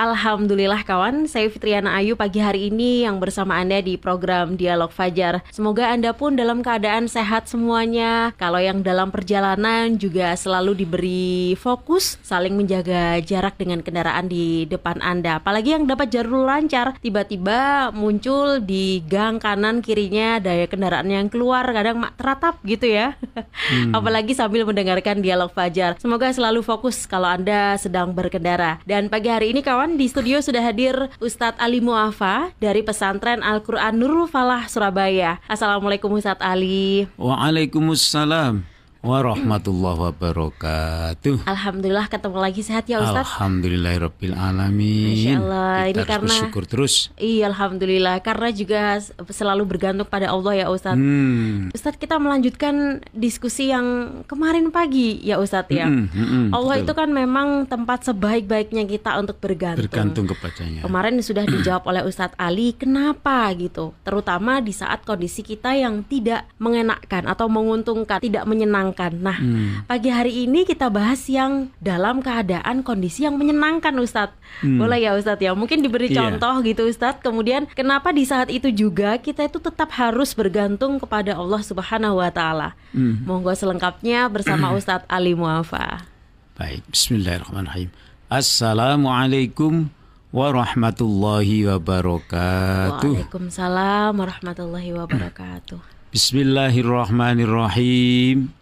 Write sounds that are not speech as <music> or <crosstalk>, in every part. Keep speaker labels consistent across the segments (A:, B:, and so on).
A: Alhamdulillah kawan, saya Fitriana Ayu pagi hari ini yang bersama Anda di program Dialog Fajar. Semoga Anda pun dalam keadaan sehat semuanya. Kalau yang dalam perjalanan juga selalu diberi fokus Saling menjaga jarak dengan kendaraan di depan Anda. Apalagi yang dapat jalur lancar Tiba-tiba muncul di gang kanan kirinya daya kendaraan yang keluar Kadang teratap gitu ya. Hmm. <laughs> Apalagi sambil mendengarkan Dialog Fajar. Semoga selalu fokus kalau Anda sedang berkendara. Dan pagi hari ini kawan di studio sudah hadir Ustadz Ali Muafa dari pesantren Al-Quran Nurul Falah Surabaya. Assalamualaikum Ustadz Ali.
B: Waalaikumsalam warahmatullahi wabarakatuh.
A: Alhamdulillah ketemu lagi sehat ya Ustaz.
B: Alhamdulillahirabbil alamin.
A: Masya Allah.
B: Kita
A: ini karena
B: bersyukur terus.
A: Iya alhamdulillah karena juga selalu bergantung pada Allah ya Ustaz.
B: Hmm.
A: Ustaz kita melanjutkan diskusi yang kemarin pagi ya Ustaz ya.
B: Hmm, hmm, hmm,
A: Allah
B: betul.
A: itu kan memang tempat sebaik-baiknya kita untuk bergantung.
B: Bergantung kepadanya.
A: Kemarin sudah <clears throat> dijawab oleh Ustadz Ali, kenapa gitu? Terutama di saat kondisi kita yang tidak mengenakkan atau menguntungkan, tidak menyenangkan. Nah,
B: Hmm.
A: pagi hari ini kita bahas yang dalam keadaan kondisi yang menyenangkan, Ustadz.
B: Hmm.
A: Boleh ya, Ustadz ya? Mungkin diberi
B: Iya.
A: contoh gitu, Ustadz. Kemudian, kenapa di saat itu juga kita itu tetap harus bergantung kepada Allah Subhanahu Wa Taala?
B: Hmm.
A: Monggo selengkapnya bersama <clears throat> Ustadz Ali Muafa.
B: Baik, bismillahirrahmanirrahim. Assalamualaikum warahmatullahi wabarakatuh.
A: Waalaikumsalam warahmatullahi wabarakatuh. <clears throat>
B: Bismillahirrahmanirrahim.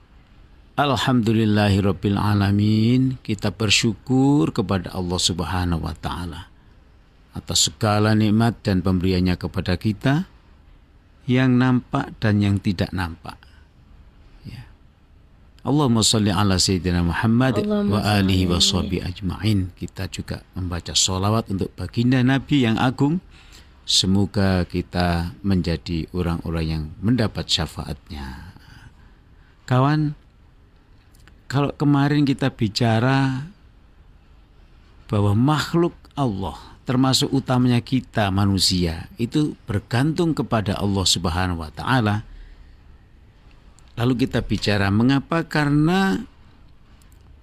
B: Alhamdulillahirabbil alamin. Kita bersyukur kepada Allah Subhanahu wa taala atas segala nikmat dan pemberiannya kepada kita yang nampak dan yang tidak nampak. Ya. Allahumma salli ala sayyidina Muhammad
A: Allahumma
B: wa alihi wa sahbihi ajma'in. Kita juga membaca sholawat untuk baginda Nabi yang agung. Semoga kita menjadi orang-orang yang mendapat syafaatnya. Kawan, kalau kemarin kita bicara bahwa makhluk Allah termasuk utamanya kita manusia itu bergantung kepada Allah Subhanahu wa taala. Lalu kita bicara mengapa karena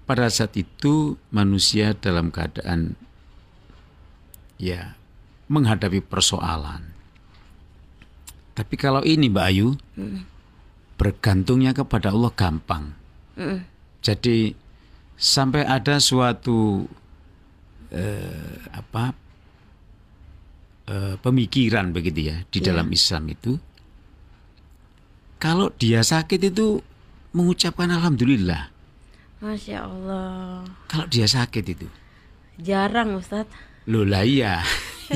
B: pada saat itu manusia dalam keadaan ya menghadapi persoalan. Tapi kalau ini Mbak Ayu bergantungnya kepada Allah gampang.
A: Mm.
B: Jadi sampai ada suatu eh, apa eh, pemikiran begitu ya di
A: Iya.
B: dalam Islam itu kalau dia sakit itu mengucapkan alhamdulillah.
A: Masya Allah.
B: Kalau dia sakit itu,
A: Jarang Ustadz.
B: loh lah iya.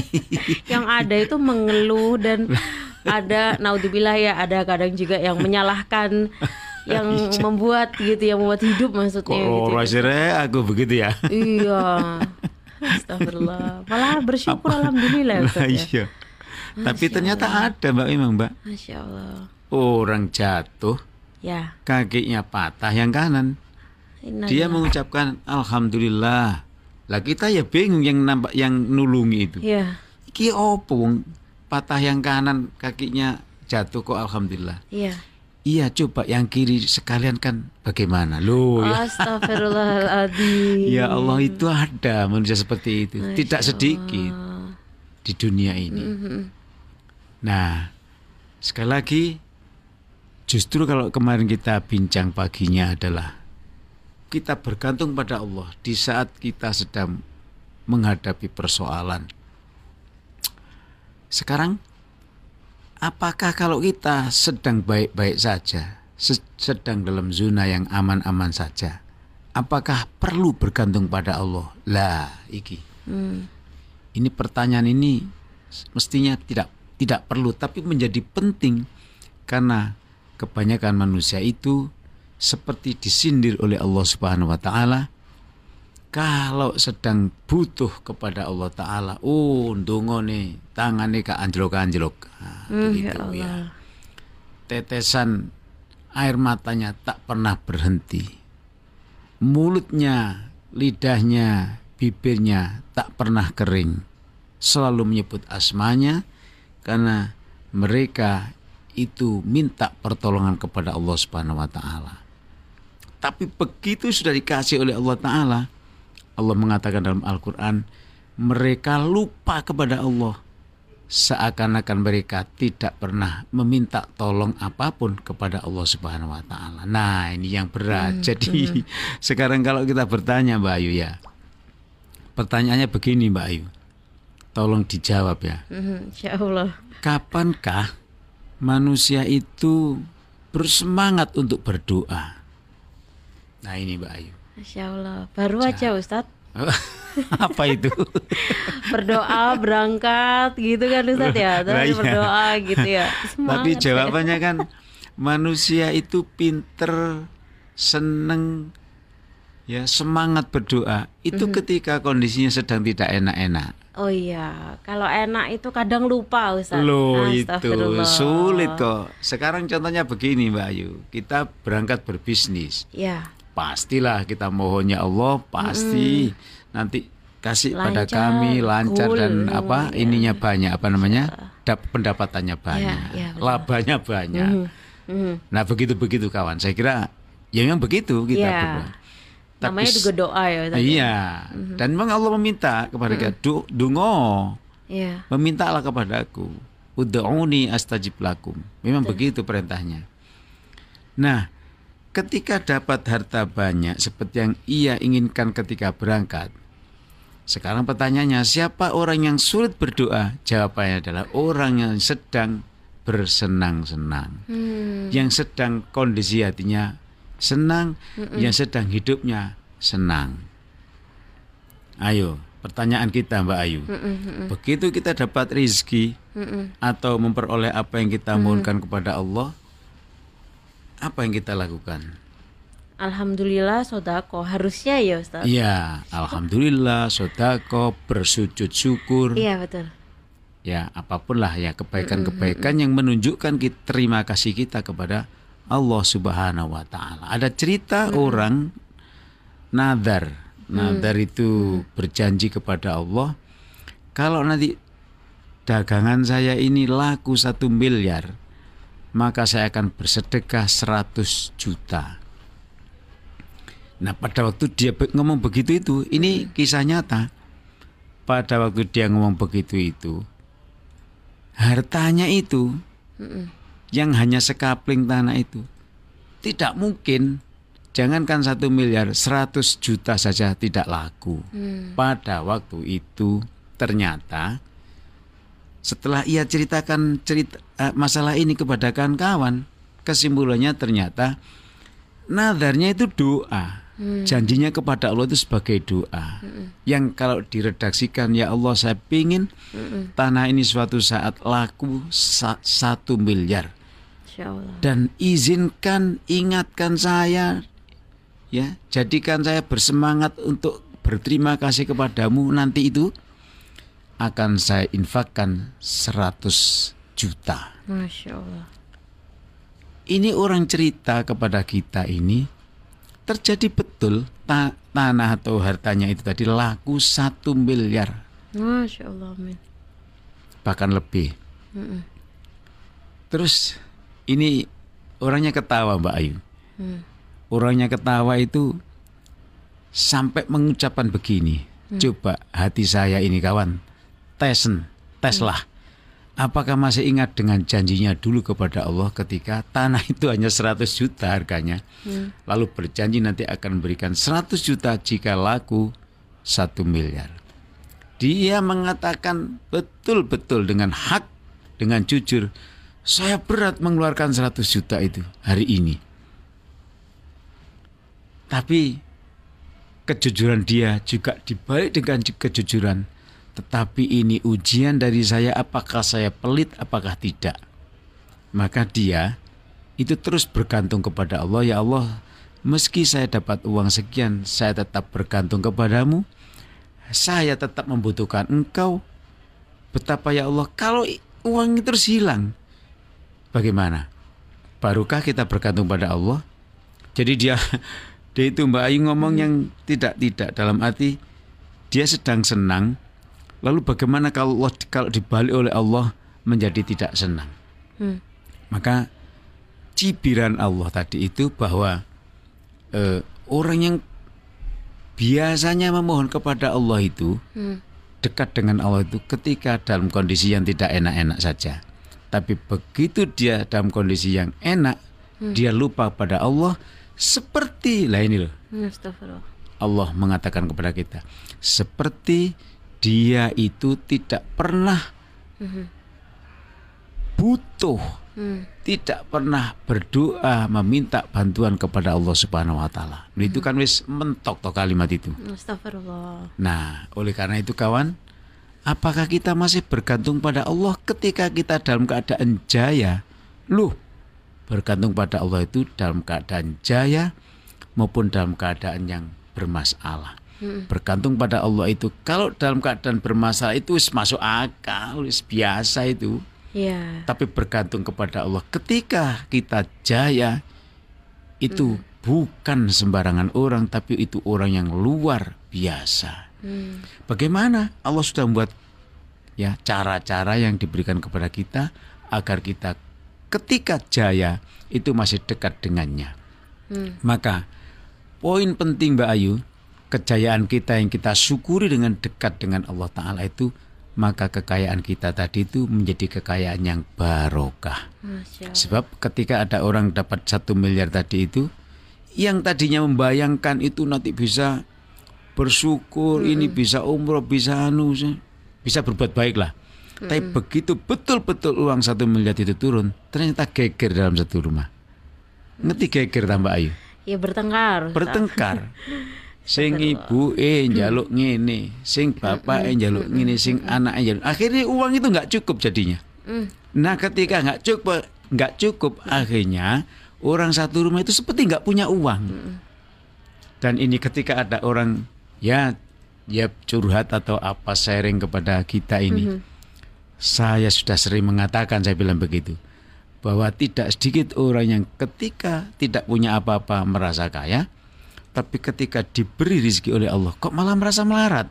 B: <laughs>
A: Yang ada itu mengeluh dan <laughs> ada naudzubillah ya ada kadang juga yang menyalahkan yang <laughs> membuat gitu yang membuat hidup maksudnya
B: Kok
A: gitu.
B: rasanya aku begitu ya?
A: Iya. <laughs> Astagfirullah. Malah bersyukur alhamdulillah ya, ya.
B: iya. Tapi ternyata ada Mbak memang Mbak.
A: Masya Allah.
B: Orang jatuh
A: Ya.
B: kakinya patah yang kanan. Dia
A: innalillah.
B: mengucapkan alhamdulillah. Lah kita ya bingung yang nampak yang nulungi itu.
A: Iya.
B: Iki opo patah yang kanan kakinya jatuh kok alhamdulillah.
A: Iya.
B: Iya coba yang kiri sekalian kan bagaimana? Loh ya.
A: Astagfirullahaladzim.
B: Ya Allah itu ada manusia seperti itu.
A: Masya
B: Tidak sedikit
A: Allah.
B: di dunia ini.
A: Mhm.
B: Nah, sekali lagi justru kalau kemarin kita bincang paginya adalah kita bergantung pada Allah di saat kita sedang menghadapi persoalan. Sekarang apakah kalau kita sedang baik-baik saja, se- sedang dalam zona yang aman-aman saja, apakah perlu bergantung pada Allah? Lah, iki.
A: Hmm.
B: Ini pertanyaan ini mestinya tidak tidak perlu tapi menjadi penting karena kebanyakan manusia itu seperti disindir oleh Allah Subhanahu wa taala kalau sedang butuh kepada Allah taala oh ndongone tangane ka anjlok-anjlok Nah,
A: ya
B: begitu ya. Tetesan air matanya tak pernah berhenti mulutnya lidahnya bibirnya tak pernah kering, selalu menyebut asmanya karena mereka itu minta pertolongan kepada Allah Subhanahu wa taala. Tapi begitu sudah dikasih oleh Allah taala, Allah mengatakan dalam Al-Qur'an, mereka lupa kepada Allah seakan-akan mereka tidak pernah meminta tolong apa pun kepada Allah Subhanahu wa taala. Nah, ini yang berat. Hmm, Jadi <laughs> sekarang kalau kita bertanya Mbak Ayu ya. Pertanyaannya begini Mbak Ayu. Tolong dijawab ya.
A: Hmm, insya Allah.
B: Kapankah manusia itu bersemangat untuk berdoa? Nah, ini Mbak Ayu.
A: Masya Allah. Baru aja Ustadz. <laughs>
B: apa itu? <laughs>
A: berdoa berangkat gitu kan Ustaz ya, terus iya. berdoa gitu ya. <laughs>
B: Semangat Tapi jawabannya ya. kan manusia itu pinter, seneng, ya semangat berdoa itu mm -hmm. ketika kondisinya sedang tidak enak-enak.
A: Oh iya, kalau enak itu kadang lupa Ustaz.
B: Loh itu sulit kok. Sekarang contohnya begini Mbak Ayu, kita berangkat berbisnis.
A: Ya
B: pastilah kita mohonnya Allah pasti hmm. nanti kasih lancar, pada kami lancar cool, dan apa ya. ininya banyak apa namanya dap, pendapatannya ya, banyak ya, ya, labanya banyak mm -hmm. nah begitu begitu kawan saya kira ya memang begitu kita ya.
A: berdoa tapi namanya juga doa ya
B: tadi. iya mm -hmm. dan memang Allah meminta kepada kita mm -hmm. dungo
A: ya.
B: memintalah kepada aku ud'uni astajib lakum memang Betul. begitu perintahnya nah ketika dapat harta banyak seperti yang ia inginkan ketika berangkat. Sekarang pertanyaannya, siapa orang yang sulit berdoa? Jawabannya adalah orang yang sedang bersenang-senang. Hmm. Yang sedang kondisi hatinya senang, Mm-mm. yang sedang hidupnya senang. Ayo, pertanyaan kita Mbak Ayu. Mm-mm. Begitu kita dapat rizki Mm-mm. atau memperoleh apa yang kita mohonkan kepada Allah, apa yang kita lakukan?
A: Alhamdulillah sodako harusnya ya Ustaz.
B: Iya, Alhamdulillah sodako bersujud syukur.
A: Iya betul.
B: Ya apa pun lah ya kebaikan-kebaikan yang menunjukkan kita, terima kasih kita kepada Allah Subhanahu Wa Taala. Ada cerita orang nadar, nadar itu berjanji kepada Allah kalau nanti dagangan saya ini laku satu miliar, maka saya akan bersedekah 100 juta. Nah pada waktu dia ngomong begitu itu, ini kisah nyata. Pada waktu dia ngomong begitu itu, hartanya itu yang hanya sekapling tanah itu tidak mungkin. Jangankan satu miliar, seratus juta saja tidak laku. Mm. Pada waktu itu ternyata setelah ia ceritakan cerita uh, masalah ini kepada kawan-kawan, kesimpulannya ternyata nadarnya itu doa. Hmm. Janjinya kepada Allah itu sebagai doa. Hmm. Yang kalau diredaksikan ya Allah saya pingin hmm. tanah ini suatu saat laku sa satu miliar. Dan izinkan ingatkan saya ya, jadikan saya bersemangat untuk berterima kasih kepadamu nanti itu akan saya infakkan 100 juta.
A: Masya Allah.
B: Ini orang cerita kepada kita ini terjadi betul ta tanah atau hartanya itu tadi laku satu miliar.
A: Masya Allah. Amin.
B: Bahkan lebih. Mm -mm. Terus ini orangnya ketawa Mbak Ayu. Mm. Orangnya ketawa itu sampai mengucapkan begini. Mm. Coba hati saya ini kawan tesen, teslah. Apakah masih ingat dengan janjinya dulu kepada Allah ketika tanah itu hanya 100 juta harganya. Hmm. Lalu berjanji nanti akan memberikan 100 juta jika laku 1 miliar. Dia mengatakan betul-betul dengan hak, dengan jujur, saya berat mengeluarkan 100 juta itu hari ini. Tapi kejujuran dia juga dibalik dengan kejujuran tetapi ini ujian dari saya apakah saya pelit apakah tidak. Maka dia itu terus bergantung kepada Allah ya Allah meski saya dapat uang sekian saya tetap bergantung kepadamu. Saya tetap membutuhkan engkau. Betapa ya Allah kalau uang itu terus hilang. Bagaimana? Barukah kita bergantung pada Allah? Jadi dia <laughs> dia itu Mbak Ayu ngomong yang tidak tidak dalam arti dia sedang senang, lalu bagaimana kalau Allah kalau dibalik oleh Allah menjadi tidak senang?
A: Hmm.
B: Maka cibiran Allah tadi itu bahwa eh, orang yang biasanya memohon kepada Allah itu
A: Hmm.
B: dekat dengan Allah itu ketika dalam kondisi yang tidak enak-enak saja. Tapi begitu dia dalam kondisi yang enak, dia lupa pada Allah seperti lah ini loh.
A: Hmm.
B: Allah mengatakan kepada kita seperti dia itu tidak pernah butuh,
A: Hmm.
B: tidak pernah berdoa meminta bantuan kepada Allah Subhanahu wa taala. Itu kan wis mentok toh kalimat itu.
A: Astagfirullah.
B: Nah, oleh karena itu kawan, apakah kita masih bergantung pada Allah ketika kita dalam keadaan jaya? Loh, bergantung pada Allah itu dalam keadaan jaya maupun dalam keadaan yang bermasalah. Bergantung pada Allah itu kalau dalam keadaan bermasalah itu masuk akal, biasa itu.
A: Ya.
B: Tapi bergantung kepada Allah ketika kita jaya itu bukan sembarangan orang tapi itu orang yang luar biasa.
A: Hmm.
B: Bagaimana Allah sudah membuat ya cara-cara yang diberikan kepada kita agar kita ketika jaya itu masih dekat dengannya.
A: Hmm.
B: Maka poin penting Mbak Ayu, kejayaan kita yang kita syukuri dengan dekat dengan Allah Taala itu maka kekayaan kita tadi itu menjadi kekayaan yang barokah. Sebab ketika ada orang dapat satu miliar tadi itu, yang tadinya membayangkan itu nanti bisa bersyukur, ini bisa umroh, bisa anu, bisa berbuat baik lah. Tapi begitu betul-betul uang satu miliar itu turun, ternyata geger dalam satu rumah. Ngerti geger tambah ayu?
A: Ya bertengkar.
B: Bertengkar. <laughs> Sing ibu eh njaluk ngene, sing bapak eh njaluk ngene, sing anak eh njaluk. Akhirnya uang itu nggak cukup jadinya.
A: Hmm.
B: Nah ketika nggak cukup nggak cukup akhirnya orang satu rumah itu seperti nggak punya uang. Dan ini ketika ada orang ya ya curhat atau apa sharing kepada kita ini, saya sudah sering mengatakan saya bilang begitu bahwa tidak sedikit orang yang ketika tidak punya apa-apa merasa kaya, tapi ketika diberi rezeki oleh Allah kok malah merasa melarat.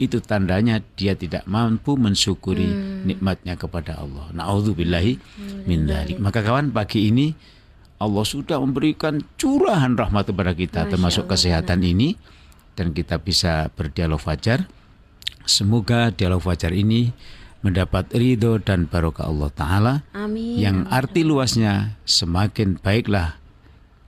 B: Itu tandanya dia tidak mampu mensyukuri nikmatnya kepada Allah. Nauzubillahi min dzalik. Maka kawan pagi ini Allah sudah memberikan curahan rahmat kepada kita
A: Masya
B: termasuk
A: Allah,
B: kesehatan ini dan kita bisa berdialog fajar. Semoga dialog fajar ini mendapat ridho dan barokah Allah Ta'ala
A: Amin.
B: yang arti luasnya semakin baiklah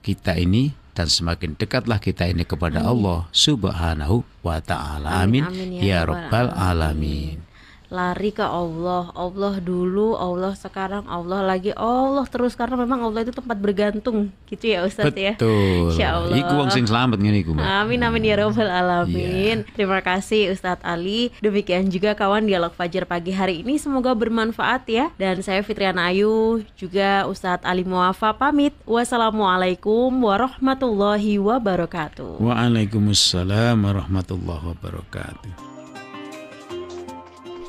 B: kita ini dan semakin dekatlah kita ini kepada Allah Subhanahu wa taala.
A: Amin,
B: Amin,
A: amin, ya
B: ya
A: Rabbal
B: rabbal alamin.
A: Lari ke Allah Allah dulu Allah sekarang Allah lagi Allah terus karena memang Allah itu tempat bergantung gitu ya Ustadz ya
B: Betul.
A: Insya Allah.
B: Iku wong sing selamat ngene iku, Mbak.
A: Amin amin ya robbal alamin.
B: Iya.
A: Terima kasih Ustadz Ali. Demikian juga kawan dialog Fajar pagi hari ini semoga bermanfaat ya. Dan saya Fitriana Ayu juga Ustadz Ali Muafa pamit. Wassalamualaikum warahmatullahi wabarakatuh.
B: Waalaikumsalam warahmatullahi wabarakatuh.